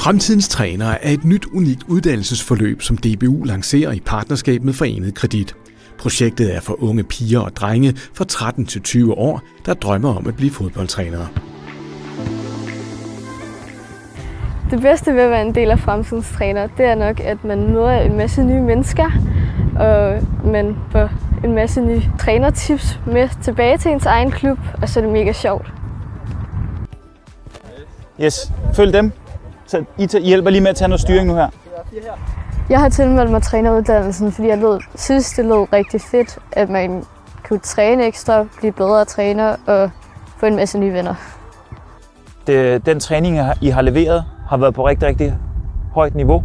Fremtidens trænere er et nyt unikt uddannelsesforløb, som DBU lancerer i partnerskab med Forenet Kredit. Projektet er for unge piger og drenge fra 13 til 20 år, der drømmer om at blive fodboldtrænere. Det bedste ved at være en del af fremtidens træner, det er nok, at man møder en masse nye mennesker, og man får en masse nye trænertips med tilbage til ens egen klub, og så er det mega sjovt. Yes, følg dem. Så I hjælper lige med at tage noget styring nu her. Jeg har tilmeldt mig træneruddannelsen, fordi jeg lød, synes, det lød rigtig fedt, at man kunne træne ekstra, blive bedre træner og få en masse nye venner. Det, den træning, I har leveret, har været på rigtig, rigtig højt niveau.